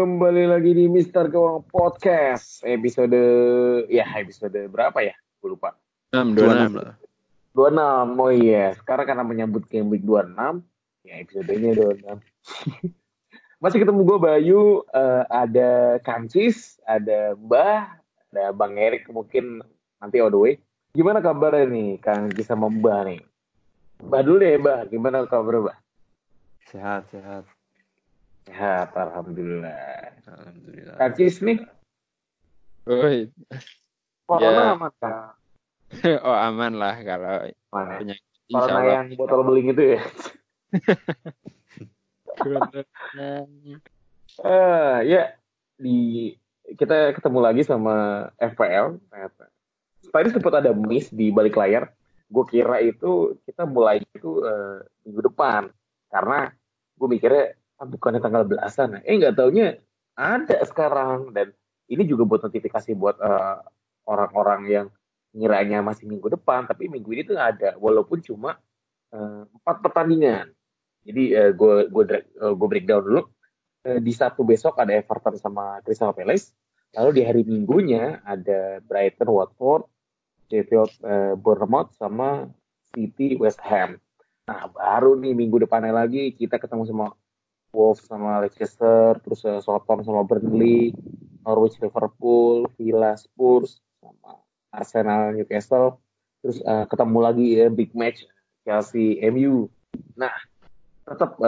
Kembali lagi di Mister Kewang Podcast episode ya episode berapa ya? Gue lupa. 6, 26 lah. 26. Oh iya, sekarang karena menyambut Game Week 26, ya episodenya 26. Masih ketemu gue Bayu, eh, ada Kancis, ada Mbah, ada Bang Erik mungkin nanti on the way. Gimana kabarnya nih Kang Cis sama Mbah nih? Mbah dulu deh Mbah, gimana kabar Mbah? Sehat, sehat. Sehat, Alhamdulillah. Alhamdulillah. Kancis nih, Woi. corona Ya. aman Kang? oh aman lah kalau Mana? penyakit. Insya Corona yang botol beling itu ya? Eh ya di kita ketemu lagi sama FPL ternyata. Tadi sempat ada miss di balik layar. Gue kira itu kita mulai itu eh, minggu depan karena gue mikirnya bukannya tanggal belasan. Eh nggak taunya ada sekarang dan ini juga buat notifikasi buat eh, orang-orang yang ngiranya masih minggu depan tapi minggu ini tuh ada walaupun cuma eh, empat pertandingan. Jadi gue eh, gue breakdown dulu. Eh, di Sabtu besok ada Everton sama Crystal Palace. Lalu di hari Minggunya ada Brighton, Watford, Sheffield, eh, Bournemouth sama City, West Ham. Nah baru nih minggu depannya lagi kita ketemu sama Wolves sama Leicester, terus eh, Southampton sama Burnley, Norwich, Liverpool, Villa, Spurs, sama Arsenal, Newcastle. Terus eh, ketemu lagi ya big match Chelsea, MU. Nah tetap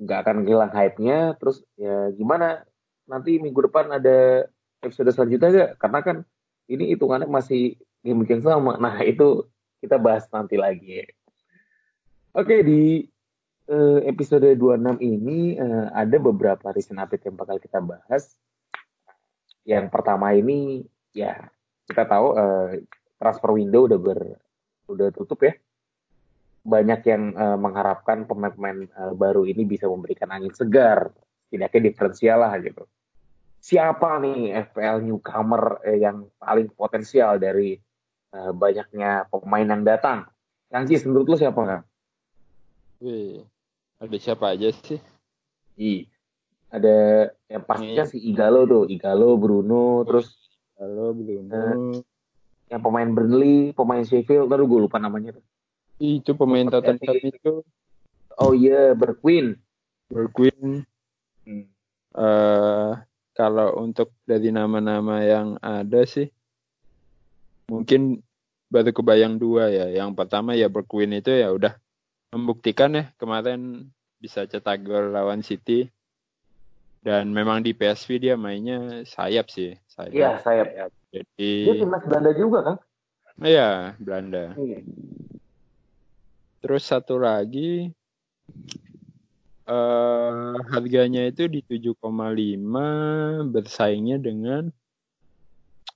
nggak akan hilang hype-nya. Terus ya gimana nanti minggu depan ada episode selanjutnya gak? Karena kan ini hitungannya masih game yang sama. Nah itu kita bahas nanti lagi. Oke di eh, episode 26 ini eh, ada beberapa recent update yang bakal kita bahas. Yang pertama ini ya kita tahu eh, transfer window udah ber udah tutup ya banyak yang eh, mengharapkan pemain-pemain eh, baru ini bisa memberikan angin segar, tidaknya diferensial lah gitu. Siapa nih FPL newcomer yang paling potensial dari eh, banyaknya pemain yang datang? Yang Cis, menurut lu siapa kan? Wih, ada siapa aja sih? I, ada yang pastinya si Igalo tuh, Igalo, Bruno, terus Halo, Bruno. yang pemain Burnley, pemain Sheffield, baru gue lupa namanya tuh. Itu pemain Tottenham itu Oh iya, Berquin. Bergwijn. Hmm. eh kalau untuk dari nama-nama yang ada sih, mungkin baru kebayang dua ya. Yang pertama ya Bergwijn itu ya udah membuktikan ya kemarin bisa cetak gol lawan City. Dan memang di PSV dia mainnya sayap sih, sayap. Iya, sayap. Jadi Dia timnas Belanda juga kan? iya Belanda. Iya. Terus satu lagi eh harganya itu di 7,5 bersaingnya dengan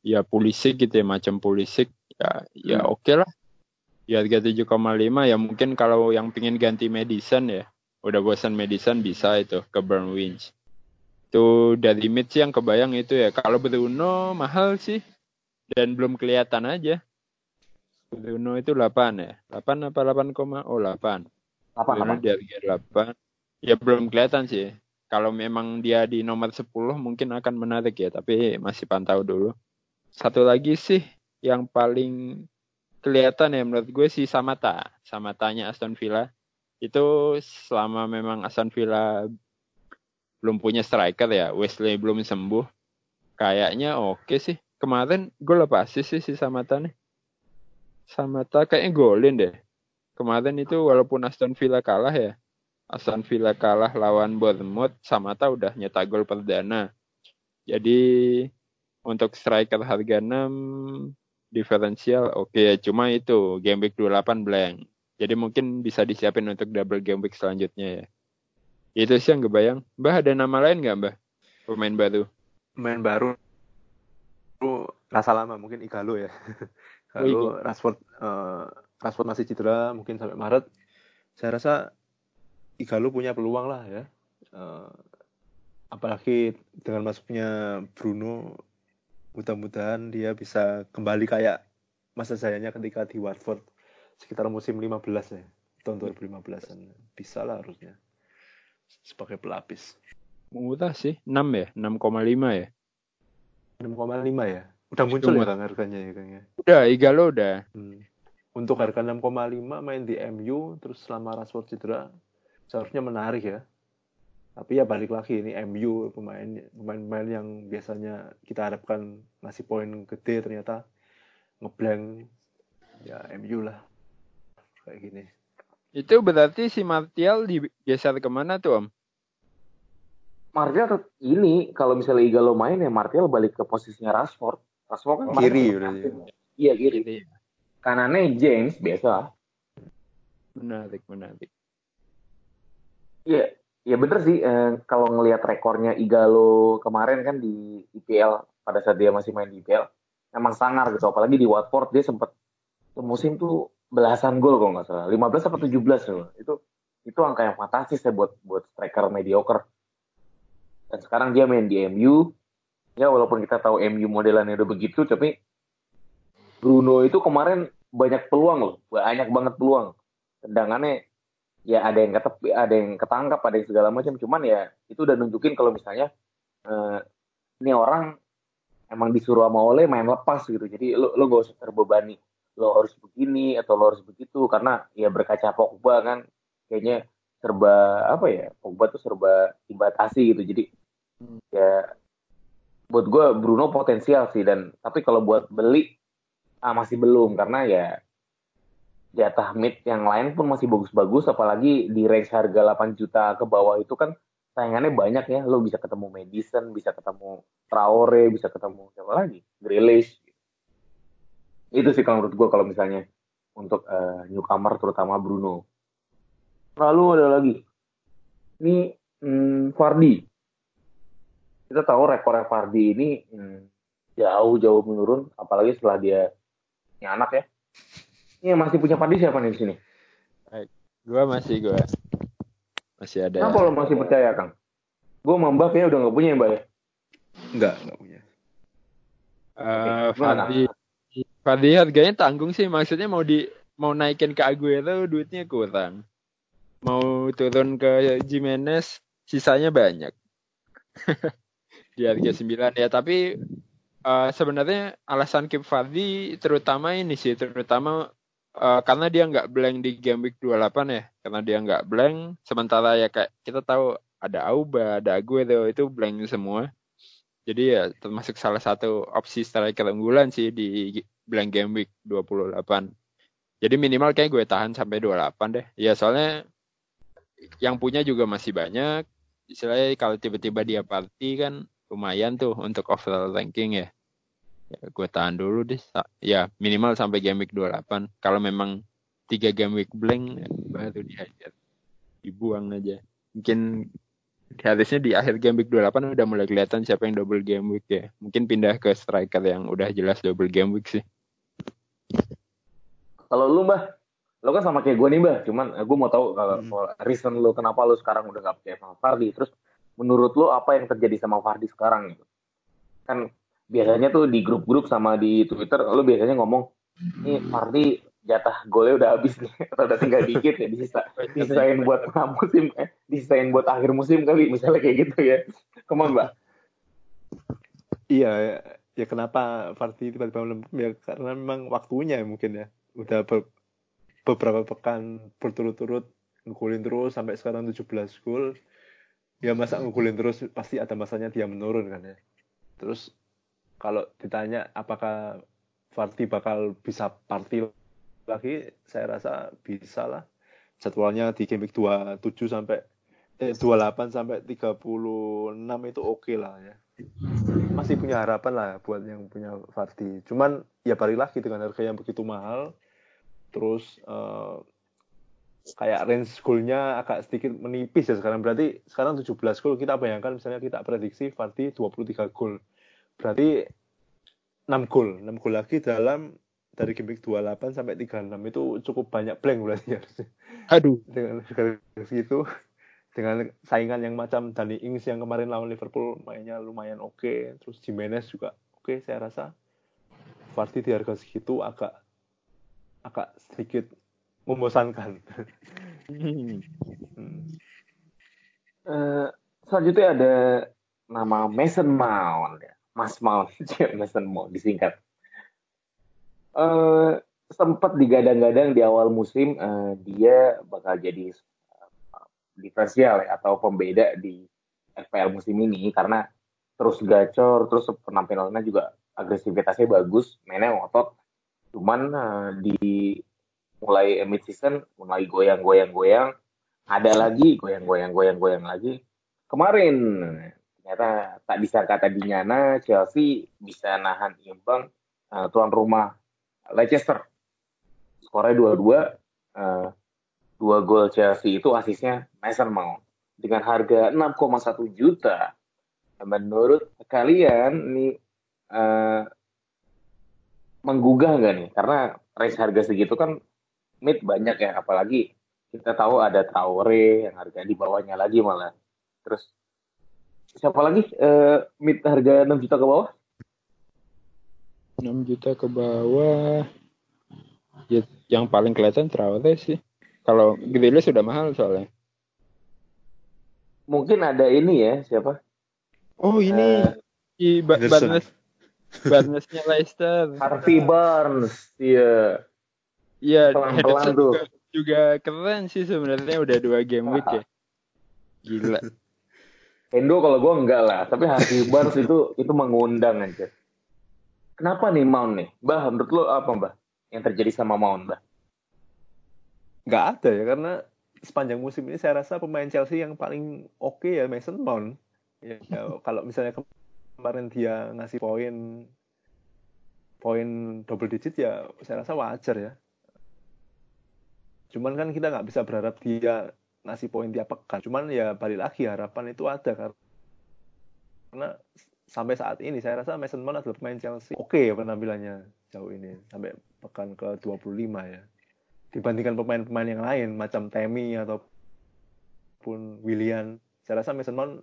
ya Pulisic gitu ya macam Pulisic ya ya Hmm. oke lah. Harga 7,5 ya mungkin kalau yang pingin ganti Madison ya udah bosan Madison bisa itu ke Burnwich. Itu dari mid sih yang kebayang itu ya. Kalau Bruno mahal sih dan belum kelihatan aja. Bruno itu 8 ya. 8 apa 8, oh 8. Apa Bruno apa? di harga 8. Ya belum kelihatan sih. Kalau memang dia di nomor 10 mungkin akan menarik ya, tapi masih pantau dulu. Satu lagi sih yang paling kelihatan ya menurut gue si Samata. Samatanya Aston Villa. Itu selama memang Aston Villa belum punya striker ya, Wesley belum sembuh. Kayaknya oke sih. Kemarin gue lepas sih si Samata nih. Samata kayaknya golin deh. Kemarin itu walaupun Aston Villa kalah ya, Aston Villa kalah lawan Bournemouth, Samata udah nyetak gol perdana. Jadi untuk striker harga 6 diferensial oke okay. cuma itu game week 28 blank. Jadi mungkin bisa disiapin untuk double game week selanjutnya ya. Itu sih yang kebayang. Mbah ada nama lain nggak mbah? Pemain baru. Pemain baru. Rasa lama mungkin Igalo ya. Lalu oh. Rashford uh, Rashford masih cedera mungkin sampai Maret saya rasa Igalo punya peluang lah ya. Uh, apalagi dengan masuknya Bruno mudah-mudahan dia bisa kembali kayak masa sayanya ketika di Watford sekitar musim 15 ya. Tahun 2015an bisa lah harusnya. Sebagai pelapis. Murah sih 6 ya 6,5 ya. 6,5 ya? Udah muncul Cuma. ya kan harganya ya kayaknya udah Igalo udah. Hmm. untuk harga 6,5 main di MU terus selama Rashford cedera seharusnya menarik ya tapi ya balik lagi ini MU pemain pemain-pemain yang biasanya kita harapkan ngasih poin gede ternyata ngeblank ya MU lah kayak gini itu berarti si Martial digeser ke mana tuh om? Martial ini kalau misalnya Igalo main ya Martial balik ke posisinya Rashford. Rashford kan kiri udah. Iya kiri. Kanannya James biasa. Menarik menarik. Iya Ya bener sih, eh, kalau ngelihat rekornya Igalo kemarin kan di IPL pada saat dia masih main di IPL, emang sangar gitu. Apalagi di Watford dia sempat musim tuh belasan gol kalau nggak salah, 15 atau 17 loh. Itu itu angka yang fantastis ya buat buat striker mediocre. Dan sekarang dia main di MU. Ya walaupun kita tahu MU modelannya udah begitu, tapi Bruno itu kemarin banyak peluang loh, banyak banget peluang. Tendangannya ya ada yang ketep, ada yang ketangkap, ada yang segala macam. Cuman ya itu udah nunjukin kalau misalnya uh, ini orang emang disuruh sama Oleh main lepas gitu. Jadi lo lo gak usah terbebani. Lo harus begini atau lo harus begitu karena ya berkaca Pogba kan kayaknya serba apa ya Pogba tuh serba dibatasi gitu. Jadi ya buat gue Bruno potensial sih dan tapi kalau buat beli ah, masih belum karena ya jatah mid yang lain pun masih bagus-bagus apalagi di range harga 8 juta ke bawah itu kan sayangannya banyak ya. Lo bisa ketemu Madison bisa ketemu Traore bisa ketemu siapa lagi? Grealish. Itu sih kalau menurut gue kalau misalnya untuk uh, newcomer terutama Bruno. Lalu ada lagi. Ini hmm, Fardi kita tahu rekor Fardi ini hmm, jauh jauh menurun apalagi setelah dia punya anak ya ini yang masih punya padi siapa nih di sini? Gua masih gua. Masih ada. Kenapa lo masih percaya, Kang? Gua sama Mbak kayaknya udah nggak punya ya, Mbak ya? Enggak, enggak punya. Uh, Fadi, Fadi harganya tanggung sih. Maksudnya mau di mau naikin ke Aguero duitnya kurang. Mau turun ke Jimenez sisanya banyak. di harga 9 ya, tapi uh, sebenarnya alasan keep Fadi terutama ini sih, terutama uh, karena dia nggak blank di game week 28 ya. Karena dia nggak blank sementara ya kayak kita tahu ada Auba ada Aguero itu blank semua. Jadi ya termasuk salah satu opsi striker unggulan sih di blank game week 28 jadi minimal kayak gue tahan sampai 28 deh. Ya soalnya yang punya juga masih banyak. Istilahnya kalau tiba-tiba dia party kan lumayan tuh untuk overall ranking ya ya gue tahan dulu deh. Ya minimal sampai game week 28 kalau memang tiga game week blank ya, baru dihajar. Dibuang aja. Mungkin harusnya di akhir game week 28 udah mulai kelihatan siapa yang double game week ya. Mungkin pindah ke striker yang udah jelas double game week sih. Kalau lu mbah? Lo kan sama kayak gue nih mbah. Cuman eh, gue mau tahu kalau hmm. reason lo kenapa lo sekarang udah gak percaya sama Fardi. Terus menurut lo apa yang terjadi sama Fardi sekarang gitu? Kan biasanya tuh di grup-grup sama di Twitter lo biasanya ngomong ini Fardi jatah golnya udah habis nih. Atau udah tinggal dikit ya disisa disisain buat musim eh disisain buat akhir musim kali misalnya kayak gitu ya. Ke mana mbak. Iya ya kenapa Fardi tiba-tiba lempem ya karena memang waktunya mungkin ya. Udah be beberapa pekan berturut-turut ngegulin terus sampai sekarang 17 gol. Ya masa ngegulin terus pasti ada masanya dia menurun kan ya. Terus kalau ditanya apakah Farti bakal bisa party lagi, saya rasa bisa lah. Jadwalnya di game week 27 sampai eh, 28 sampai 36 itu oke okay lah ya. masih punya harapan lah buat yang punya Vardy. Cuman ya balik lagi dengan harga yang begitu mahal, terus uh, kayak range goalnya agak sedikit menipis ya sekarang. Berarti sekarang 17 gol kita bayangkan misalnya kita prediksi Vardy 23 gol. Berarti 6 gol, 6 gol lagi dalam dari game 28 sampai 36 itu cukup banyak blank berarti ya. Aduh. Dengan segitu dengan saingan yang macam Dani Ings yang kemarin lawan Liverpool mainnya lumayan oke, okay. terus Jimenez juga oke, okay, saya rasa Vardy di harga segitu agak agak sedikit membosankan. hmm. uh, selanjutnya ada nama Mason Mount ya, Mas Mount, Mason Mount disingkat. Uh, sempat digadang-gadang di awal musim uh, dia bakal jadi diferensial ya, atau pembeda di FPL musim ini karena terus gacor, terus penampilannya juga agresivitasnya bagus, mainnya ngotot. Cuman uh, di mulai mid season mulai goyang-goyang-goyang, ada lagi goyang-goyang-goyang-goyang lagi. Kemarin ternyata tak disangka tadinya nah Chelsea bisa nahan imbang uh, tuan rumah Leicester. Skornya dua-dua. Uh, dua gol Chelsea itu asisnya Mason Mount dengan harga 6,1 juta. Menurut kalian ini uh, menggugah nggak nih? Karena range harga segitu kan mid banyak ya, apalagi kita tahu ada Traore yang harga di bawahnya lagi malah. Terus siapa lagi uh, mid harga 6 juta ke bawah? 6 juta ke bawah. Ya, yang paling kelihatan Traore sih. Kalau Grealish sudah mahal soalnya. Mungkin ada ini ya, siapa? Oh, ini uh, ba Barnes. Barnesnya Leicester. Harvey Barnes, iya. Iya, Henderson juga, juga keren sih sebenarnya udah dua game week ya. Gila. Endo kalau gue enggak lah, tapi Harvey Barnes itu itu mengundang aja. Kenapa nih Mount nih? Bah, menurut lo apa, Mbah? Yang terjadi sama Mount, Mbah? nggak ada ya karena sepanjang musim ini saya rasa pemain Chelsea yang paling oke okay ya Mason Mount. Ya, ya kalau misalnya kemarin dia ngasih poin poin double digit ya saya rasa wajar ya. Cuman kan kita nggak bisa berharap dia ngasih poin tiap pekan. Cuman ya balik lagi harapan itu ada karena sampai saat ini saya rasa Mason Mount adalah pemain Chelsea oke okay ya penampilannya jauh ini sampai pekan ke 25 ya dibandingkan pemain-pemain yang lain macam Temi ataupun William saya rasa Mason Mount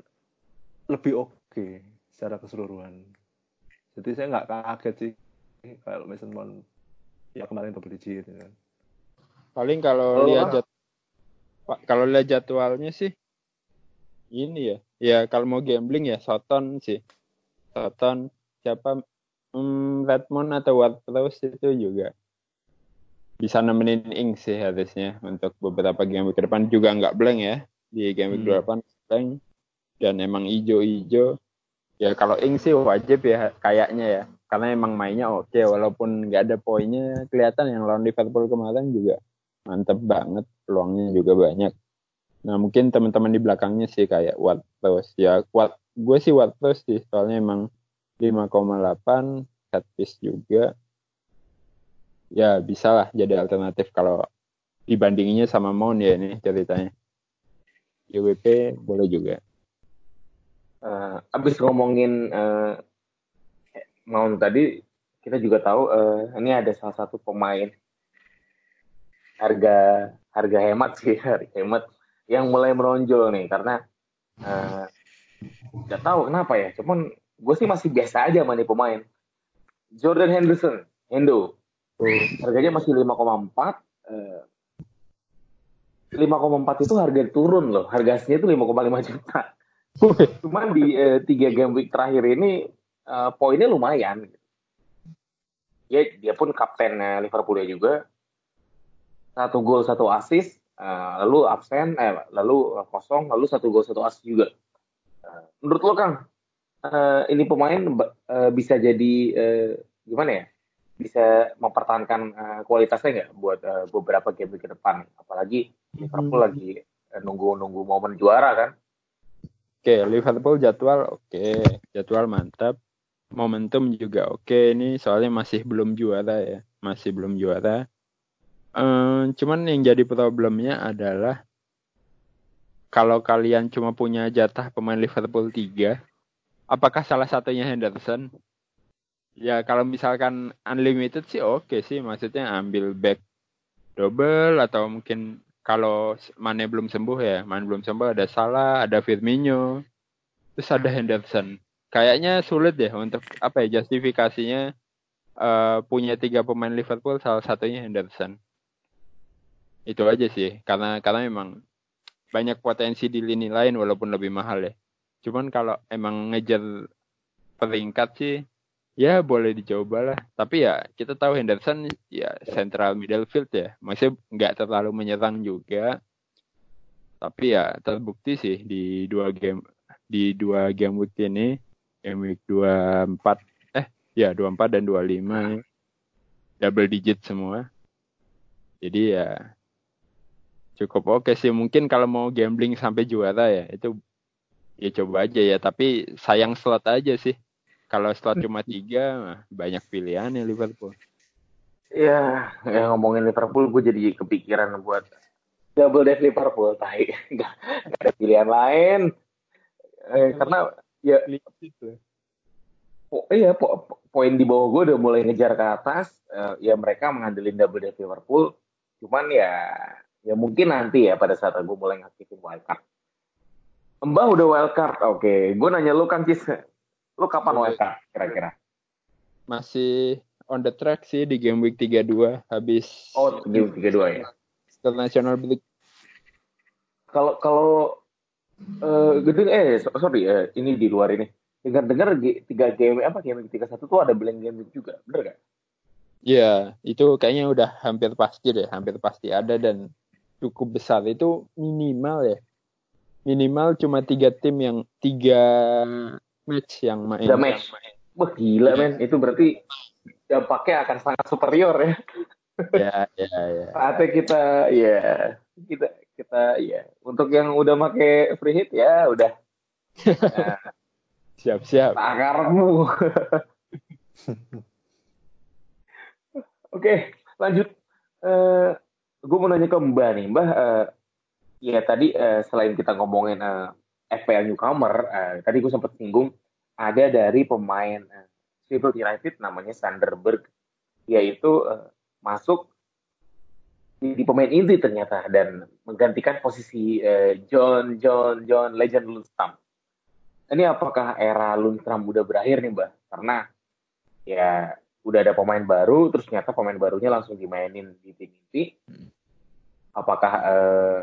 lebih oke okay secara keseluruhan jadi saya nggak kaget sih kalau Mason Mount ya kemarin double digit ya. paling kalau oh, lihat jad, kalau lihat jadwalnya sih ini ya. Ya kalau mau gambling ya Soton sih. Soton siapa? Hmm, Redmond atau Wardprowse itu juga bisa nemenin Ing sih harusnya untuk beberapa game ke depan. Juga nggak blank ya di game week hmm. 28 blank. Dan emang ijo-ijo. Ya kalau Ing sih wajib ya kayaknya ya. Karena emang mainnya oke walaupun nggak ada poinnya kelihatan yang lawan Liverpool kemarin juga mantep banget peluangnya juga banyak nah mungkin teman-teman di belakangnya sih kayak Wattos ya kuat gue sih Wattos sih soalnya emang 5,8 set piece juga ya bisa lah jadi alternatif kalau dibandinginnya sama Mount ya ini ceritanya. YWP boleh juga. Uh, abis ngomongin uh, Mount tadi, kita juga tahu uh, ini ada salah satu pemain harga harga hemat sih harga hemat yang mulai menonjol nih karena uh, nggak tahu kenapa ya cuman gue sih masih biasa aja sama nih pemain Jordan Henderson Hendo Harganya masih 5,4. Eh, 5,4 itu harga turun loh. Harga aslinya itu 5,5 juta. Cuman di eh, tiga game week terakhir ini eh, poinnya lumayan. Ya dia pun kapten Liverpool juga. Satu gol satu assist, eh, lalu absen, eh, lalu kosong, lalu satu gol satu assist juga. Eh, menurut lo Kang, eh, ini pemain eh, bisa jadi eh, gimana ya? bisa mempertahankan uh, kualitasnya nggak buat uh, beberapa game ke depan apalagi Liverpool hmm. lagi uh, nunggu-nunggu momen juara kan oke okay, Liverpool jadwal oke okay. jadwal mantap momentum juga oke okay. ini soalnya masih belum juara ya masih belum juara um, cuman yang jadi problemnya adalah kalau kalian cuma punya jatah pemain Liverpool 3 apakah salah satunya Henderson ya kalau misalkan unlimited sih oke okay sih maksudnya ambil back double atau mungkin kalau Mane belum sembuh ya, Mane belum sembuh ada Salah, ada Firmino, terus ada Henderson. Kayaknya sulit ya untuk apa ya justifikasinya uh, punya tiga pemain Liverpool, salah satunya Henderson. Itu aja sih, karena karena memang banyak potensi di lini lain walaupun lebih mahal ya. Cuman kalau emang ngejar peringkat sih ya boleh dicoba lah. Tapi ya kita tahu Henderson ya central middle field ya. Maksudnya nggak terlalu menyerang juga. Tapi ya terbukti sih di dua game di dua game week ini game week 24 eh ya 24 dan 25 double digit semua. Jadi ya cukup oke sih mungkin kalau mau gambling sampai juara ya itu ya coba aja ya tapi sayang slot aja sih kalau slot cuma tiga, banyak pilihan ya Liverpool. Ya, ya ngomongin Liverpool, gue jadi kepikiran buat double deck Liverpool, tapi nggak ada pilihan lain. Eh, karena ya, oh, iya po, poin di bawah gue udah mulai ngejar ke atas. Uh, ya mereka mengandelin double deck Liverpool. Cuman ya, ya mungkin nanti ya pada saat gue mulai ngaktifin wildcard. Mbah udah wildcard, oke. Okay. Gue nanya lu kan Cis, Lu kapan WK kira-kira? Masih on the track sih di game week 32 habis Oh, game week 32 ya. International Break. Kalau kalau uh, gede eh sorry uh, ini di luar ini. Dengar-dengar tiga game apa game week 31 tuh ada blank game week juga, bener gak? Iya, itu kayaknya udah hampir pasti deh, hampir pasti ada dan cukup besar itu minimal ya. Minimal cuma tiga tim yang tiga match yang main. Udah match. Wah gila men, itu berarti dampaknya akan sangat superior ya. ya, ya, ya. Saatnya kita, ya, kita, kita, ya. Untuk yang udah make free hit ya udah. Siap-siap. Takarmu. Oke, lanjut. Uh, eh, gue mau nanya ke Mbak nih, Mbak. Uh, ya tadi uh, selain kita ngomongin uh, FPL newcomer, uh, tadi gue sempat singgung ada dari pemain uh, Sheffield United namanya Sanderberg, yaitu uh, masuk di, pemain inti ternyata dan menggantikan posisi uh, John John John Legend Lundstram. Ini apakah era Lundstram udah berakhir nih, Mbak? Karena ya udah ada pemain baru, terus ternyata pemain barunya langsung dimainin di tim inti. Apakah uh,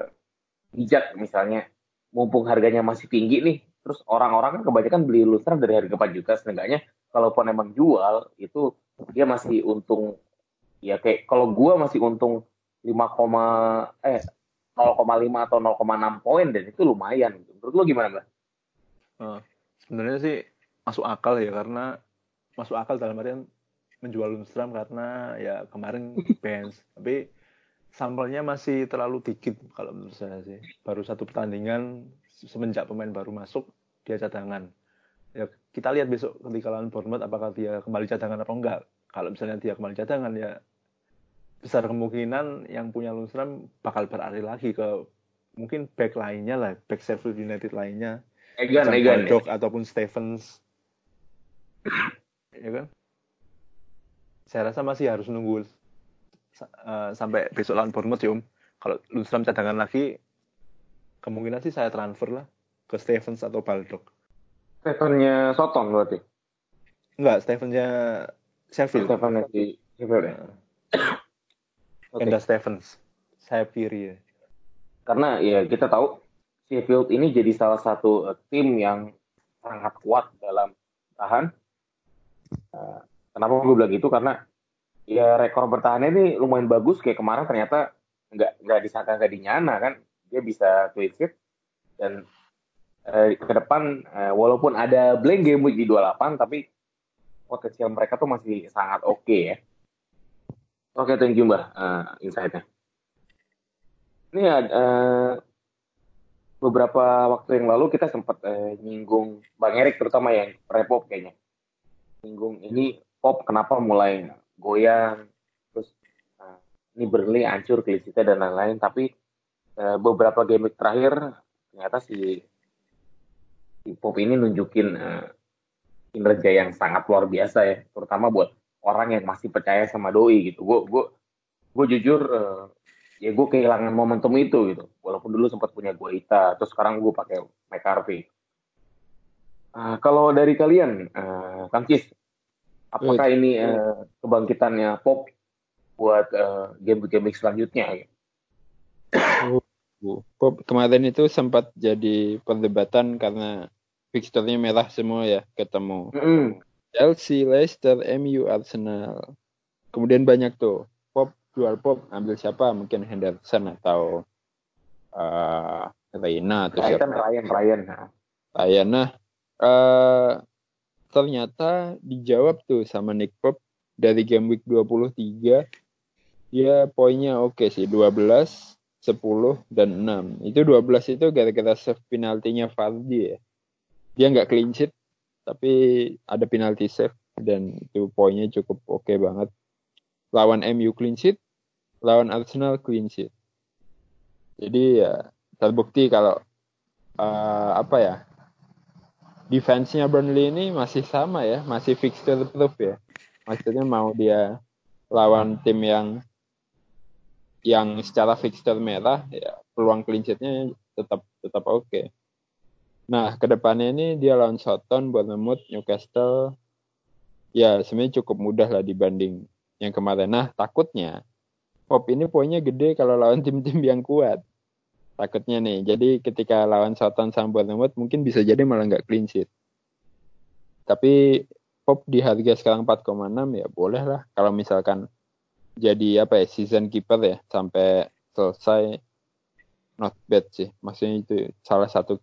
bijak misalnya mumpung harganya masih tinggi nih, terus orang-orang kan kebanyakan beli Luther dari harga 4 juta, setengahnya kalaupun emang jual itu dia masih untung ya kayak kalau gua masih untung 5, eh 0,5 atau 0,6 poin dan itu lumayan. Menurut lu gimana, Mbak? Uh, sebenarnya sih masuk akal ya karena masuk akal dalam artian menjual Lundstram karena ya kemarin bench tapi sampelnya masih terlalu dikit kalau menurut saya sih. Baru satu pertandingan semenjak pemain baru masuk dia cadangan. Ya kita lihat besok ketika lawan Bournemouth apakah dia kembali cadangan atau enggak. Kalau misalnya dia kembali cadangan ya besar kemungkinan yang punya Lundstram bakal beralih lagi ke mungkin back lainnya lah, back Sheffield United lainnya. Egan, Egan. Dok ataupun Stevens. ya kan? Saya rasa masih harus nunggu uh, sampai besok lawan Bournemouth ya Om. Kalau Lundstram cadangan lagi, kemungkinan sih saya transfer lah ke Stevens atau Baldock. Stevennya Soton berarti? Enggak, Stevennya Sheffield. Stevennya di Sheffield ya? okay. Enda Stevens, saya ya. Karena ya kita tahu Sheffield ini jadi salah satu uh, tim yang sangat kuat dalam tahan. Uh, kenapa gue bilang gitu? Karena ya rekor bertahannya ini lumayan bagus kayak kemarin ternyata nggak nggak disangka nggak dinyana kan dia bisa clean sheet dan eh, ke depan eh, walaupun ada blank game week di 28 tapi potensial mereka tuh masih sangat oke okay, ya. Oke, okay, thank you Mbak uh, insight-nya. Ini uh, beberapa waktu yang lalu kita sempat uh, nyinggung Bang Erik terutama yang repop kayaknya. singgung ini pop kenapa mulai goyang terus uh, ini Burnley hancur Clisita dan lain-lain. Tapi uh, beberapa game terakhir ternyata si si pop ini nunjukin uh, kinerja yang sangat luar biasa ya. Terutama buat orang yang masih percaya sama doi gitu. Gue gue gue jujur uh, ya gue kehilangan momentum itu gitu. Walaupun dulu sempat punya gue Ita terus sekarang gue pakai McCarthy. Uh, kalau dari kalian uh, Kang Cis apakah iya. ini uh, kebangkitannya pop buat uh, game-game selanjutnya oh, pop kemarin itu sempat jadi perdebatan karena fixturenya merah semua ya ketemu mm. Chelsea, Leicester, MU, Arsenal. Kemudian banyak tuh pop jual pop ambil siapa mungkin Henderson atau uh, Reina atau Ryan, siapa? Ryan Ryan Ryan nah uh, ternyata dijawab tuh sama Nick Pop dari game week 23 dia poinnya oke okay sih 12 10 dan 6 itu 12 itu gara-gara save penaltinya Fardi ya. Dia nggak clean sheet tapi ada penalti save dan itu poinnya cukup oke okay banget. Lawan MU clean sheet lawan Arsenal clean sheet. Jadi ya terbukti kalau uh, apa ya defense-nya Burnley ini masih sama ya, masih fixture proof ya. Maksudnya mau dia lawan tim yang yang secara fixture merah ya peluang clean tetap tetap oke. Okay. Nah, ke depannya ini dia lawan Southampton, Bournemouth, Newcastle ya sebenarnya cukup mudah lah dibanding yang kemarin. Nah, takutnya Pop ini poinnya gede kalau lawan tim-tim yang kuat takutnya nih. Jadi ketika lawan Soton sama Bournemouth mungkin bisa jadi malah nggak clean sheet. Tapi Pop di harga sekarang 4,6 ya boleh lah kalau misalkan jadi apa ya season keeper ya sampai selesai not bad sih. Maksudnya itu salah satu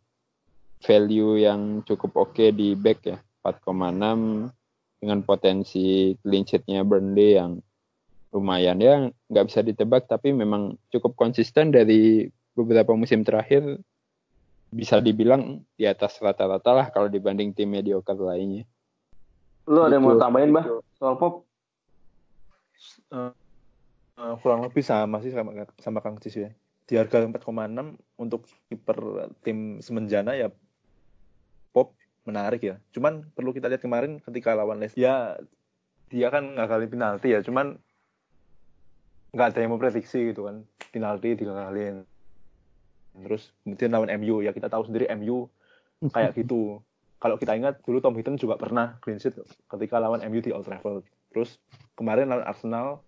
value yang cukup oke okay di back ya 4,6 dengan potensi clean sheetnya Burnley yang lumayan ya nggak bisa ditebak tapi memang cukup konsisten dari beberapa musim terakhir bisa dibilang di atas rata-rata lah kalau dibanding tim mediocre lainnya. Lu ada yang mau tambahin bah soal pop? Uh, uh, kurang lebih sama sih sama sama Kang Cis ya. Di harga 4,6 untuk kiper tim semenjana ya pop menarik ya. Cuman perlu kita lihat kemarin ketika lawan Leicester ya dia kan nggak kali penalti ya. Cuman nggak ada yang memprediksi gitu kan penalti tiga kali terus kemudian lawan MU ya kita tahu sendiri MU kayak gitu. Kalau kita ingat dulu Tom Hinton juga pernah clean sheet ketika lawan MU di Old Trafford. Terus kemarin lawan Arsenal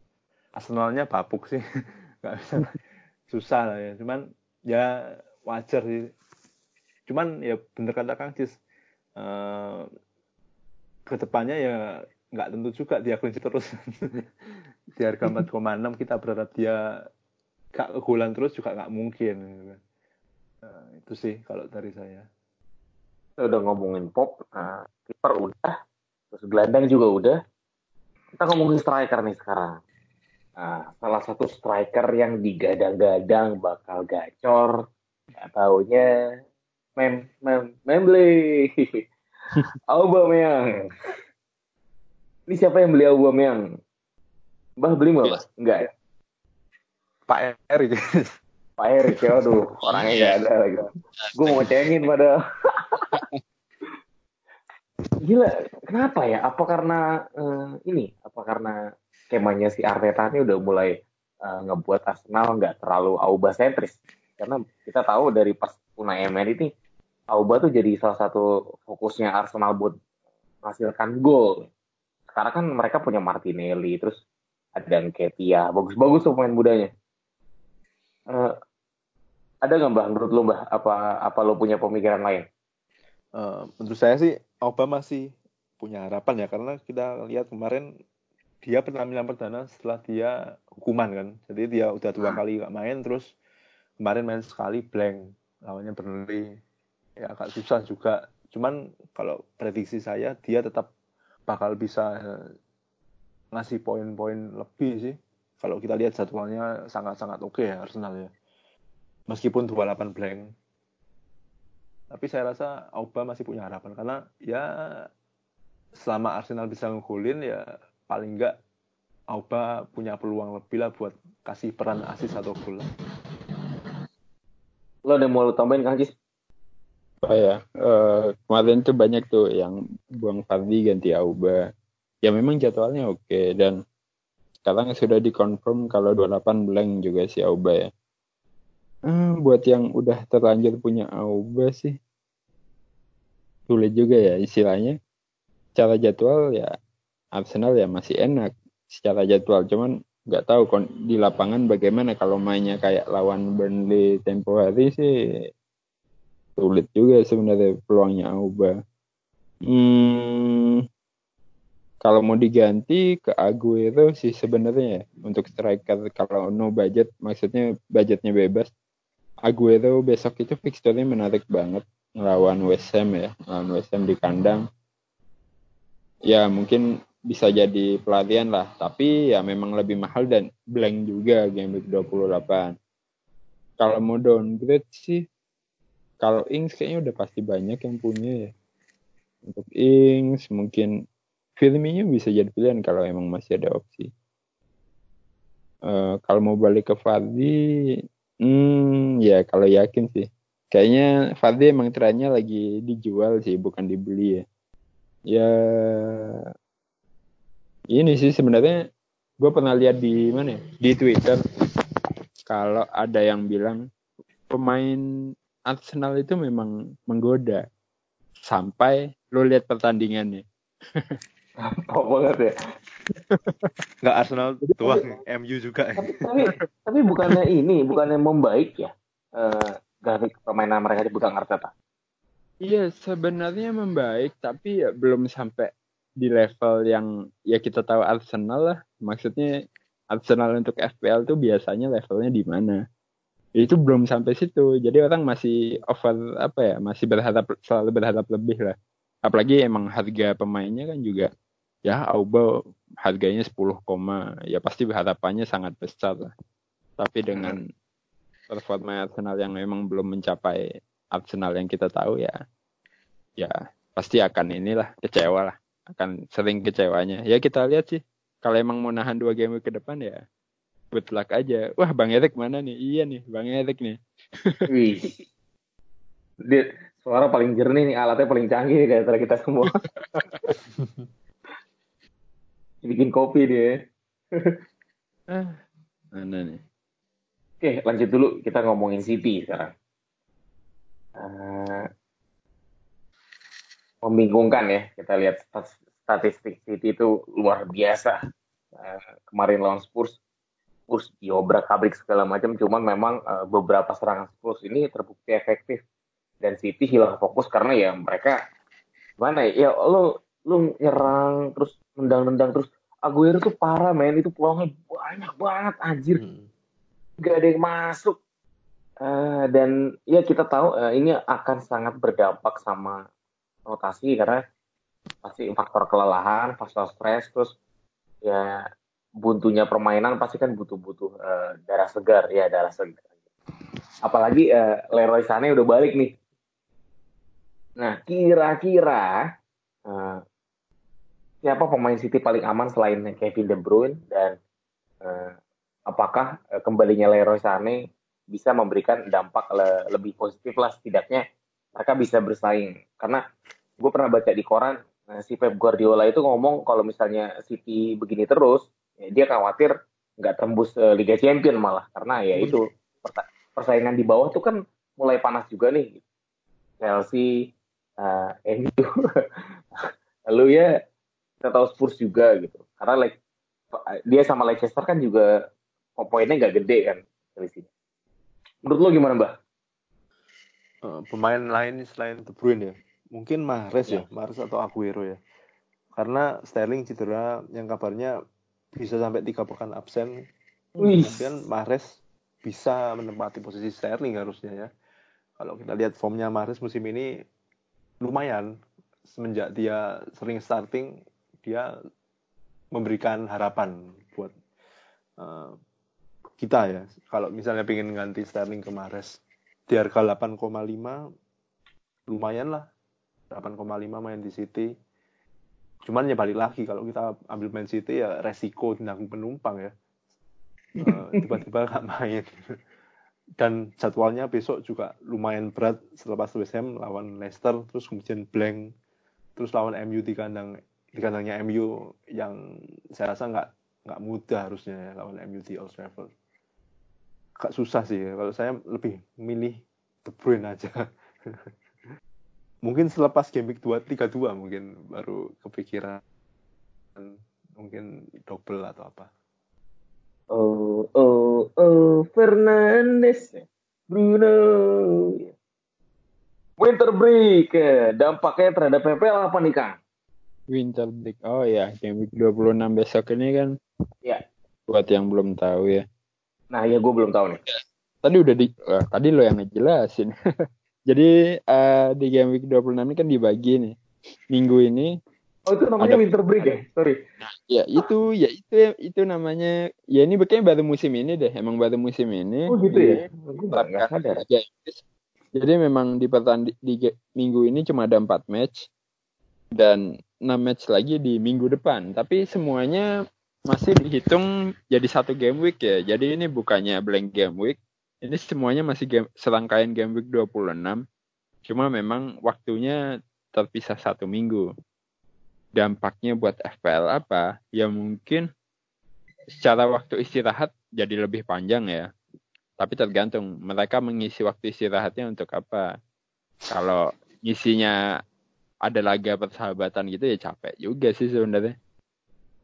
Arsenalnya bapuk sih. Nggak bisa. Susah lah ya. Cuman ya wajar sih. Cuman ya bener kata Kang Cis uh, ke depannya ya nggak tentu juga dia clean sheet terus. Di harga 4,6 kita berharap dia gak kegulan terus juga nggak mungkin Nah, itu sih kalau dari saya. Kita udah ngomongin pop, nah, kiper udah, terus gelandang juga udah. Kita ngomongin striker nih sekarang. Nah, salah satu striker yang digadang-gadang bakal gacor, nggak taunya mem mem membeli Aubameyang. Ini siapa yang beli Aubameyang? Mbah beli nggak, Mas? Enggak ya? Pak Erik. Pak Erik ya, aduh orangnya nggak ada lagi. Gue mau cengin pada. Gila, kenapa ya? Apa karena uh, ini? Apa karena skemanya si Arteta ini udah mulai uh, ngebuat Arsenal nggak terlalu Auba sentris? Karena kita tahu dari pas Unai Emery ini Auba tuh jadi salah satu fokusnya Arsenal buat menghasilkan gol. Sekarang kan mereka punya Martinelli, terus ada Ketia, bagus-bagus tuh pemain mudanya uh, ada nggak mbak menurut lo mbak apa apa lo punya pemikiran lain? Uh, menurut saya sih Obama masih punya harapan ya karena kita lihat kemarin dia penampilan perdana setelah dia hukuman kan jadi dia udah dua hmm. kali gak main terus kemarin main sekali blank lawannya Burnley ya agak susah juga cuman kalau prediksi saya dia tetap bakal bisa eh, ngasih poin-poin lebih sih kalau kita lihat jadwalnya sangat-sangat oke okay ya Arsenal ya. Meskipun 28 blank. Tapi saya rasa Auba masih punya harapan karena ya selama Arsenal bisa ngegolin ya paling enggak Auba punya peluang lebih lah buat kasih peran asis atau gol lah. Lo ada mau tambahin Jis? Oh ya, uh, kemarin tuh banyak tuh yang buang Fardi ganti Auba. Ya memang jadwalnya oke okay. dan sekarang sudah dikonfirm kalau 28 blank juga si Auba ya. Uh, buat yang udah terlanjur punya Auba sih sulit juga ya istilahnya. Cara jadwal ya Arsenal ya masih enak secara jadwal cuman nggak tahu di lapangan bagaimana kalau mainnya kayak lawan Burnley tempo hari sih sulit juga sebenarnya peluangnya Auba. Hmm, kalau mau diganti ke Aguero sih sebenarnya ya untuk striker kalau no budget maksudnya budgetnya bebas. Aguero besok itu fixturenya menarik banget ngelawan West Ham ya, ngelawan West Ham di kandang. Ya mungkin bisa jadi pelatihan lah tapi ya memang lebih mahal dan blank juga game week 28 kalau mau downgrade sih kalau Ings kayaknya udah pasti banyak yang punya ya untuk Ings mungkin Firmino bisa jadi pilihan kalau emang masih ada opsi uh, kalau mau balik ke Fardi hmm ya kalau yakin sih kayaknya Fardi emang trennya lagi dijual sih bukan dibeli ya ya ini sih sebenarnya gue pernah lihat di mana ya? di Twitter kalau ada yang bilang pemain Arsenal itu memang menggoda sampai lo lihat pertandingannya. Oh banget ya. Nggak Arsenal tua, MU juga. Tapi, tapi, tapi bukannya ini, bukannya membaik ya uh, grafik permainan mereka dipegang Arteta? Iya, sebenarnya membaik, tapi ya belum sampai di level yang ya kita tahu Arsenal lah. Maksudnya Arsenal untuk FPL tuh biasanya levelnya di mana? Itu belum sampai situ. Jadi orang masih over apa ya? Masih berharap selalu berharap lebih lah. Apalagi emang harga pemainnya kan juga ya Auba harganya 10, ya pasti harapannya sangat besar lah. Tapi dengan performa Arsenal yang memang belum mencapai Arsenal yang kita tahu ya ya pasti akan inilah kecewa lah akan sering kecewanya. Ya kita lihat sih. Kalau emang mau nahan dua game ke depan ya good luck aja. Wah Bang Erik mana nih? Iya nih Bang Erik nih. Wih. Dia suara paling jernih nih, alatnya paling canggih kayak kita semua. Bikin kopi dia. ah, mana nih? Oke, lanjut dulu. Kita ngomongin City sekarang. Uh, membingungkan ya. Kita lihat statistik City itu luar biasa. Uh, kemarin lawan Spurs Spurs diobrak abrik segala macam. Cuman memang uh, beberapa serangan Spurs ini terbukti efektif. Dan City hilang fokus karena ya mereka mana ya, ya lo lo nyerang terus nendang-nendang terus Aguero tuh parah men itu peluangnya banyak banget anjir hmm. gak ada yang masuk uh, dan ya kita tahu uh, ini akan sangat berdampak sama rotasi karena pasti faktor kelelahan, faktor stres, terus ya buntunya permainan pasti kan butuh-butuh uh, darah segar ya darah segar. Apalagi uh, Leroy Sané udah balik nih. Nah kira-kira uh, siapa pemain City paling aman selain Kevin De Bruyne dan uh, apakah uh, kembalinya Leroy Sané bisa memberikan dampak le lebih positif lah setidaknya mereka bisa bersaing. Karena gue pernah baca di koran nah, si Pep Guardiola itu ngomong kalau misalnya City begini terus ya dia khawatir nggak tembus uh, Liga Champion malah. Karena ya itu persaingan di bawah tuh kan mulai panas juga nih. Chelsea uh, MU lalu ya kita tahu Spurs juga gitu. Karena like dia sama Leicester kan juga poinnya nggak gede kan selisihnya. Menurut lo gimana mbak uh, pemain lain selain De Bruyne ya? Mungkin Mahrez ya, ya. Mahrez atau Aguero ya. Karena Sterling cedera yang kabarnya bisa sampai tiga pekan absen. Kemudian Mahrez bisa menempati posisi Sterling harusnya ya. Kalau kita lihat formnya Mahrez musim ini lumayan. Semenjak dia sering starting dia memberikan harapan buat uh, kita ya. Kalau misalnya pengen ganti Sterling ke Mahrez di harga 8,5 lumayan lah. 8,5 main di City. Cuman ya balik lagi kalau kita ambil Man City ya resiko tentang penumpang ya. Uh, tiba-tiba nggak main. Dan jadwalnya besok juga lumayan berat. Setelah West Ham lawan Leicester terus kemudian blank. Terus lawan MU di kandang di kandangnya MU yang saya rasa nggak nggak mudah harusnya ya lawan MU di Old Trafford agak susah sih kalau saya lebih milih De Bruyne aja mungkin selepas game week 2 3 2 mungkin baru kepikiran mungkin double atau apa. Oh oh oh Fernandes Bruno Winter break dampaknya terhadap PPL apa nih Kang? Winter break. Oh ya, game week 26 besok ini kan. Ya. Buat yang belum tahu ya. Nah, ya gue belum tahu nih. Tadi udah di uh, tadi lo yang ngejelasin. Jadi uh, di game week 26 ini kan dibagi nih. Minggu ini Oh itu namanya ada, winter break ya? Sorry. Ya itu, ya itu, itu namanya. Ya ini kayaknya baru musim ini deh. Emang baru musim ini. Oh gitu ya? Gak sadar. Ya, jadi memang di pertanding di minggu ini cuma ada empat match dan enam match lagi di minggu depan. Tapi semuanya masih dihitung jadi satu game week ya. Jadi ini bukannya blank game week, ini semuanya masih game, serangkaian game week 26. Cuma memang waktunya terpisah satu minggu. Dampaknya buat FPL apa? Ya mungkin secara waktu istirahat jadi lebih panjang ya. Tapi tergantung mereka mengisi waktu istirahatnya untuk apa. Kalau ngisinya ada laga persahabatan gitu ya capek juga sih sebenarnya.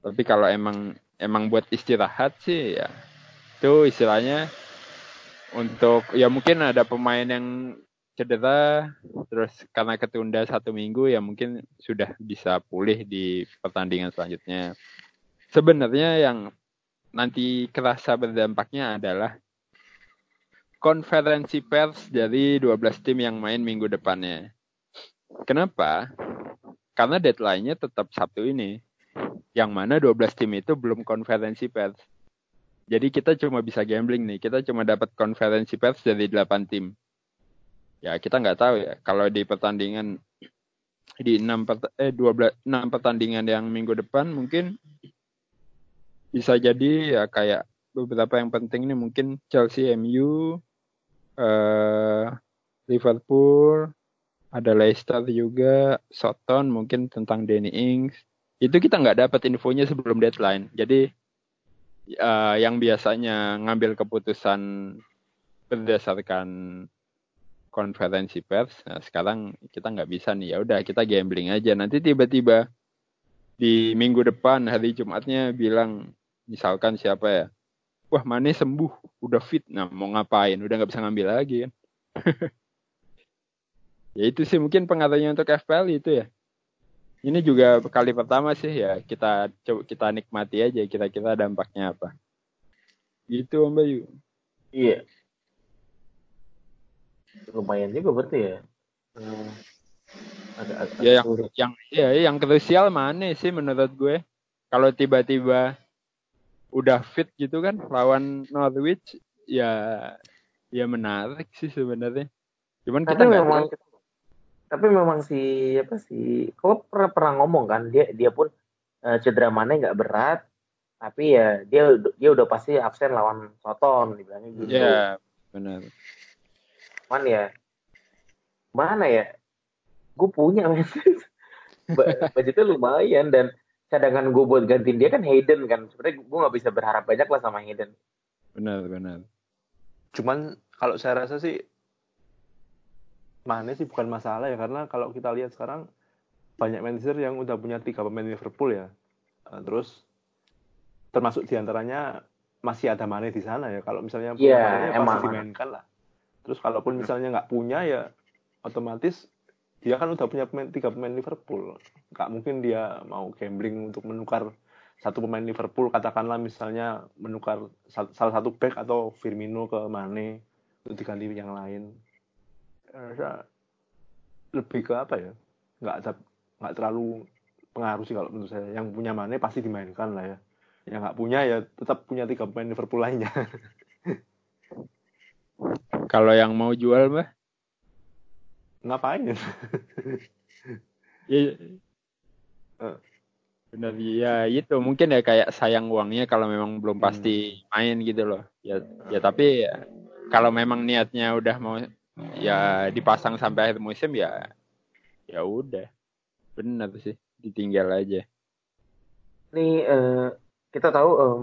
Tapi kalau emang emang buat istirahat sih ya itu istilahnya untuk ya mungkin ada pemain yang cedera terus karena ketunda satu minggu ya mungkin sudah bisa pulih di pertandingan selanjutnya. Sebenarnya yang nanti kerasa berdampaknya adalah konferensi pers dari 12 tim yang main minggu depannya. Kenapa? Karena deadline-nya tetap Sabtu ini. Yang mana 12 tim itu belum konferensi pers. Jadi kita cuma bisa gambling nih. Kita cuma dapat konferensi pers dari 8 tim. Ya kita nggak tahu ya. Kalau di pertandingan di 6 pert eh 12 6 pertandingan yang minggu depan mungkin bisa jadi ya kayak beberapa yang penting ini mungkin Chelsea, MU, eh, Liverpool, ada Leicester juga, Soton mungkin tentang Danny Ings. Itu kita nggak dapat infonya sebelum deadline. Jadi uh, yang biasanya ngambil keputusan berdasarkan konferensi pers, nah sekarang kita nggak bisa nih. Ya udah kita gambling aja. Nanti tiba-tiba di minggu depan hari Jumatnya bilang misalkan siapa ya, wah Mane sembuh, udah fit, nah mau ngapain? Udah nggak bisa ngambil lagi kan. ya itu sih mungkin pengaruhnya untuk FPL itu ya. Ini juga kali pertama sih ya kita coba kita nikmati aja kira-kira dampaknya apa. Gitu Om Bayu. Iya. Lumayan juga berarti ya. Hmm. ada, ada, ya yang yang ya yang krusial mana sih menurut gue? Kalau tiba-tiba udah fit gitu kan lawan Norwich ya ya menarik sih sebenarnya. Cuman kita nggak tapi memang si apa sih kok pernah pernah ngomong kan dia dia pun uh, cedera mana nggak berat tapi ya dia dia udah pasti absen lawan Soton dibilangnya gitu. Iya, yeah, benar. Man ya mana ya? Gue punya budgetnya lumayan dan cadangan gue buat gantiin dia kan Hayden kan. Sebenarnya gue nggak bisa berharap banyak lah sama Hayden. Benar, benar. Cuman kalau saya rasa sih Mane sih bukan masalah ya karena kalau kita lihat sekarang banyak manajer yang udah punya tiga pemain Liverpool ya. Uh, terus termasuk di antaranya masih ada Mane di sana ya. Kalau misalnya yeah, ya pasti dimainkan lah. Terus kalaupun misalnya nggak punya ya otomatis dia kan udah punya pemain, tiga pemain Liverpool. Nggak mungkin dia mau gambling untuk menukar satu pemain Liverpool katakanlah misalnya menukar salah satu back atau Firmino ke Mane untuk diganti yang lain rasa lebih ke apa ya? Nggak ada nggak terlalu pengaruh sih kalau menurut saya. Yang punya Mane pasti dimainkan lah ya. Yang nggak punya ya tetap punya tiga pemain Liverpool lainnya. Kalau yang mau jual mah ngapain? Ya uh. Benar ya itu mungkin ya kayak sayang uangnya kalau memang belum pasti hmm. main gitu loh. Ya ya tapi ya, kalau memang niatnya udah mau ya dipasang sampai akhir musim ya ya udah. Benar sih, ditinggal aja. Nih uh, kita tahu um,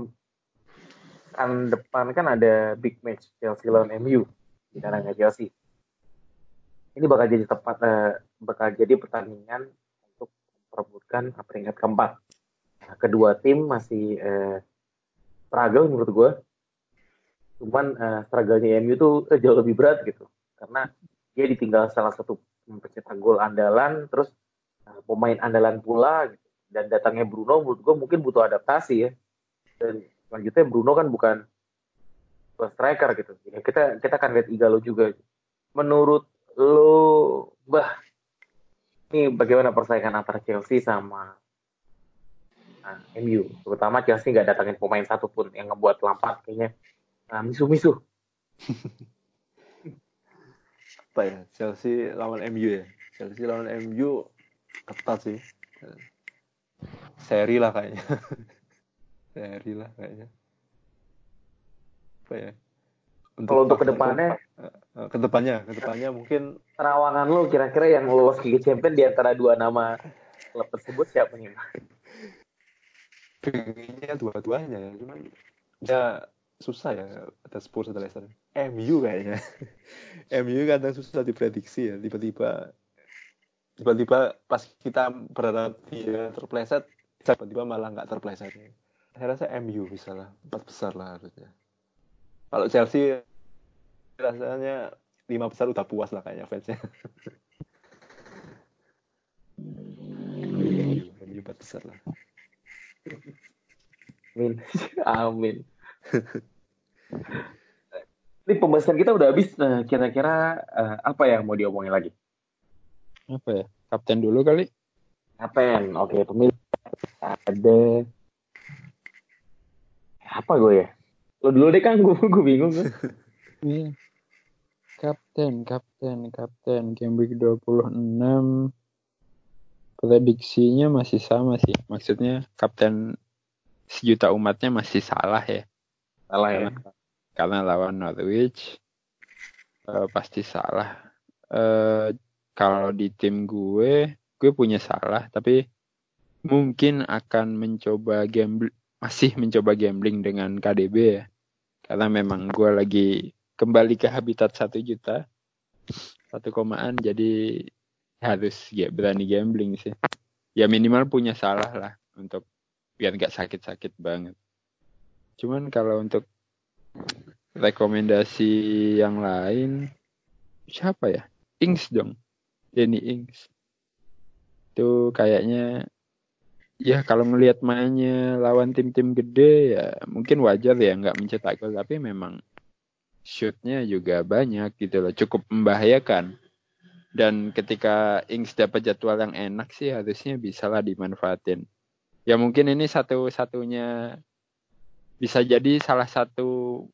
kan depan kan ada big match Chelsea lawan MU di kandangnya Chelsea. Ini bakal jadi tepat uh, bakal jadi pertandingan memperebutkan peringkat keempat. Nah, kedua tim masih eh, struggle menurut gue. Cuman eh, struggle-nya MU tuh jauh lebih berat gitu. Karena dia ditinggal salah satu pencetak gol andalan, terus eh, pemain andalan pula gitu. Dan datangnya Bruno menurut gue mungkin butuh adaptasi ya. Dan selanjutnya Bruno kan bukan striker gitu. Ya, kita kita akan lihat Igalo juga. Menurut lo, bah ini bagaimana persaingan antara Chelsea sama nah, MU terutama Chelsea nggak datangin pemain satu pun yang ngebuat Lampard kayaknya nah, misu-misu apa ya? Chelsea lawan MU ya? Chelsea lawan MU ketat sih. Seri lah kayaknya. Seri lah kayaknya. Apa ya? Untuk kalau untuk ke depannya? uh, ke depannya. Ke depannya mungkin terawangan lu kira-kira yang lolos Liga Champion di antara dua nama klub tersebut siapa nih pengennya dua-duanya ya cuman ya susah ya ada Spurs ada Leicester MU kayaknya MU kadang susah diprediksi ya tiba-tiba tiba-tiba pas kita berharap dia terpleset tiba-tiba malah nggak terpleset saya rasa MU bisa lah empat besar lah harusnya kalau Chelsea rasanya lima besar udah puas lah kayaknya fansnya. MU empat besar lah. Amin. Amin. Ini pembahasan kita udah habis. Nah, kira-kira uh, apa yang mau diomongin lagi? Apa ya? Kapten dulu kali. Kapten. Oke, pemilih ada apa gue ya? Lo dulu deh kan, gue gue bingung kan. Iya. Kapten, kapten, kapten. Game week 26. Prediksinya masih sama sih. Maksudnya kapten sejuta umatnya masih salah ya. Salah ya. Karena lawan Norwich. Uh, pasti salah. Uh, kalau di tim gue, gue punya salah. Tapi mungkin akan mencoba gambling masih mencoba gambling dengan KDB ya karena memang gue lagi kembali ke habitat satu juta satu komaan jadi harus ya berani gambling sih ya minimal punya salah lah untuk biar nggak sakit-sakit banget cuman kalau untuk rekomendasi yang lain siapa ya? Ings dong. Denny Ings itu kayaknya ya kalau ngelihat mainnya lawan tim-tim gede ya mungkin wajar ya nggak mencetak gol tapi memang shootnya juga banyak gitu loh. Cukup membahayakan. Dan ketika Ings dapat jadwal yang enak sih harusnya bisa lah dimanfaatin. Ya mungkin ini satu-satunya bisa jadi salah satu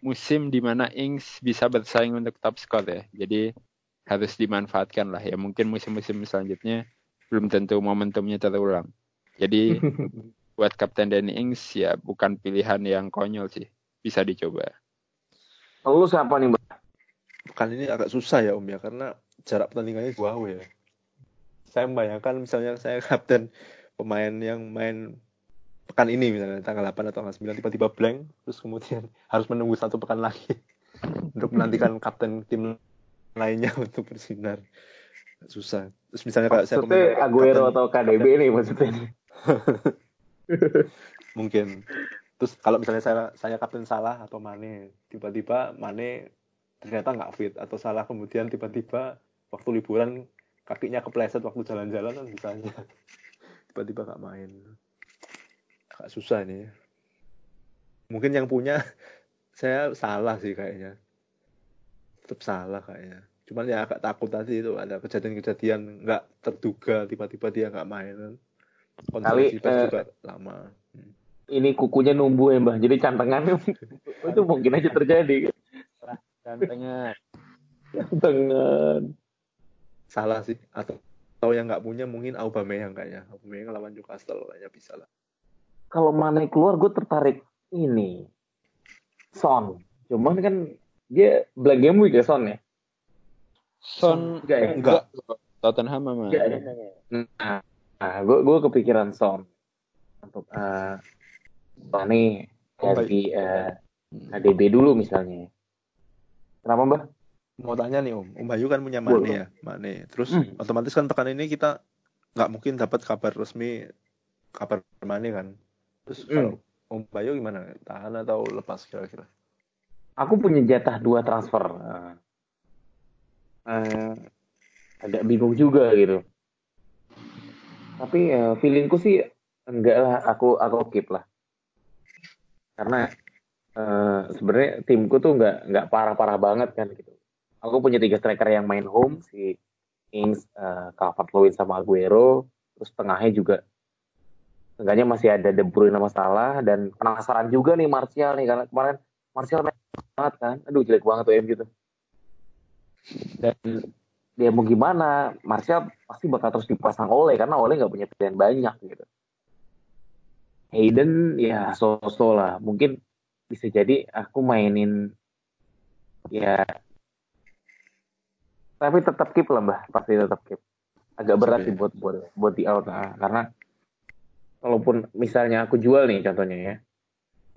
musim di mana Ings bisa bersaing untuk top score ya jadi harus dimanfaatkan lah ya mungkin musim-musim selanjutnya belum tentu momentumnya terulang jadi buat Kapten Danny Ings ya bukan pilihan yang konyol sih. Bisa dicoba. Lalu siapa nih, Mbak? Kan ini agak susah ya Om ya karena jarak pertandingannya jauh ya. Saya membayangkan misalnya saya kapten pemain yang main pekan ini misalnya tanggal 8 atau tanggal 9 tiba-tiba blank terus kemudian harus menunggu satu pekan lagi untuk menantikan kapten tim lainnya untuk bersinar. Susah. Terus misalnya kalau saya pemain Aguero atau KDB nih maksudnya. Mungkin. Terus kalau misalnya saya saya kapten salah atau Mane tiba-tiba Mane ternyata nggak fit atau salah kemudian tiba-tiba waktu liburan kakinya kepleset waktu jalan-jalan kan misalnya tiba-tiba nggak main agak susah ini. Mungkin yang punya saya salah sih kayaknya. Tetap salah kayaknya. Cuman ya agak takut tadi itu ada kejadian-kejadian nggak terduga tiba-tiba dia nggak main. Kali eh, juga lama. Hmm. ini kukunya numbuh ya mbak jadi cantengan itu mungkin aja terjadi. Cantengan. Cantengan. Salah sih. Atau atau yang nggak punya mungkin Aubameyang kayaknya. Aubameyang lawan Newcastle kayaknya bisa lah. Kalau Mane keluar gue tertarik ini Son. Cuman kan dia black game week ya Son ya. Son enggak ya? Enggak. Tottenham sama. Nah, nah gue gue kepikiran Son untuk uh, Mane ganti uh, KDB dulu misalnya. Kenapa mbak? Mau tanya nih Om, Om Bayu kan punya Mane ya, Mane. Terus Hmm. otomatis kan pekan ini kita nggak mungkin dapat kabar resmi kabar Mane kan. Terus Hmm. kalau Om Bayu gimana? Tahan atau lepas kira-kira? Aku punya jatah dua transfer. Uh, uh, agak bingung juga gitu. Tapi uh, feelingku sih enggak lah, aku aku keep lah. Karena uh, sebenarnya timku tuh nggak nggak parah-parah banget kan gitu. Aku punya tiga striker yang main home si Ings, uh, Calvert-Lewin sama Aguero, terus tengahnya juga Seenggaknya masih ada De Bruyne sama Salah dan penasaran juga nih Martial nih karena kemarin Martial main banget kan. Aduh jelek banget tuh MU tuh. Dan dia mau gimana, Martial pasti bakal terus dipasang oleh karena oleh nggak punya pilihan banyak gitu. Hayden ya so-so lah. Mungkin bisa jadi aku mainin ya tapi tetap keep lah mbah pasti tetap keep agak berat sih buat buat buat di out nah, karena kalaupun misalnya aku jual nih contohnya ya.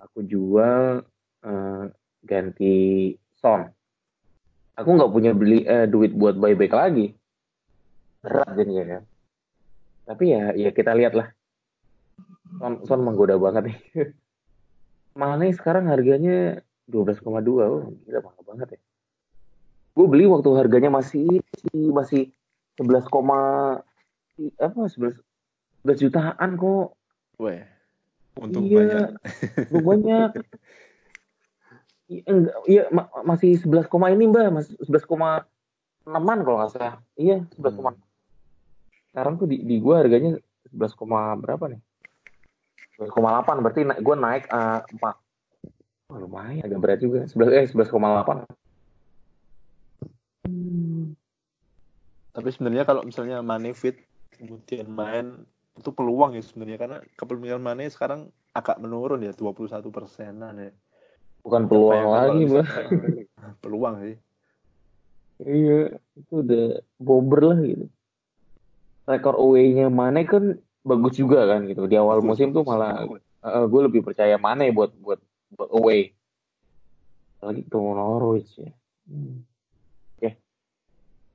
Aku jual eh, ganti son aku nggak punya beli eh, duit buat buyback lagi. Berat jadinya kan. Tapi ya ya kita lihat lah son son menggoda banget nih. Mane sekarang harganya 12,2 oh gila mahal banget ya. Gue beli waktu harganya masih masih 11, apa 11 11 jutaan kok. Weh, untung iya, banyak. untung banyak. Iya, enggak, iya ma masih 11, koma ini mbak, masih 11, koma enaman kalau nggak salah. Iya, 11, koma. Hmm. Sekarang tuh di, di gue harganya 11, koma berapa nih? 11,8 berarti na gue naik uh, 4 oh, lumayan agak berat juga 11 eh 11,8 Hmm. Tapi sebenarnya kalau misalnya Mane fit kemudian main itu peluang ya sebenarnya karena kepemilikan Mane sekarang agak menurun ya 21 persenan ya. Bukan peluang lagi, Mbak. peluang sih. Iya, itu udah bober lah gitu. Rekor away-nya Mane kan bagus juga kan gitu. Di awal musim tuh malah uh, gue lebih percaya Mane buat buat buat away. Lagi ketemu Norwich ya. Hmm.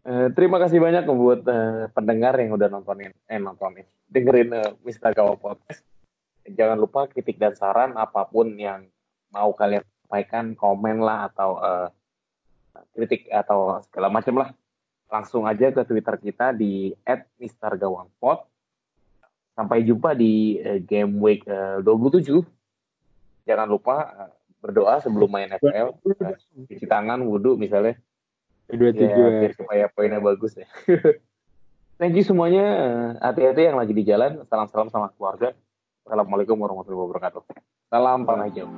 Uh, terima kasih banyak buat uh, pendengar yang udah nontonin, eh nontonin, dengerin uh, Mister Gawa Podcast. Jangan lupa kritik dan saran apa pun yang mau kalian sampaikan, komen lah atau uh, kritik atau segala macam lah. Langsung aja ke Twitter kita di @mistergawangpod. Sampai jumpa di uh, game week uh, 27. Jangan lupa berdoa sebelum main FPL, cuci tangan, wudhu misalnya dua tujuh ya, supaya poinnya bagus ya. Thank you semuanya. Hati-hati yang lagi di jalan. Salam-salam sama keluarga. Assalamualaikum warahmatullahi wabarakatuh. Salam panajam.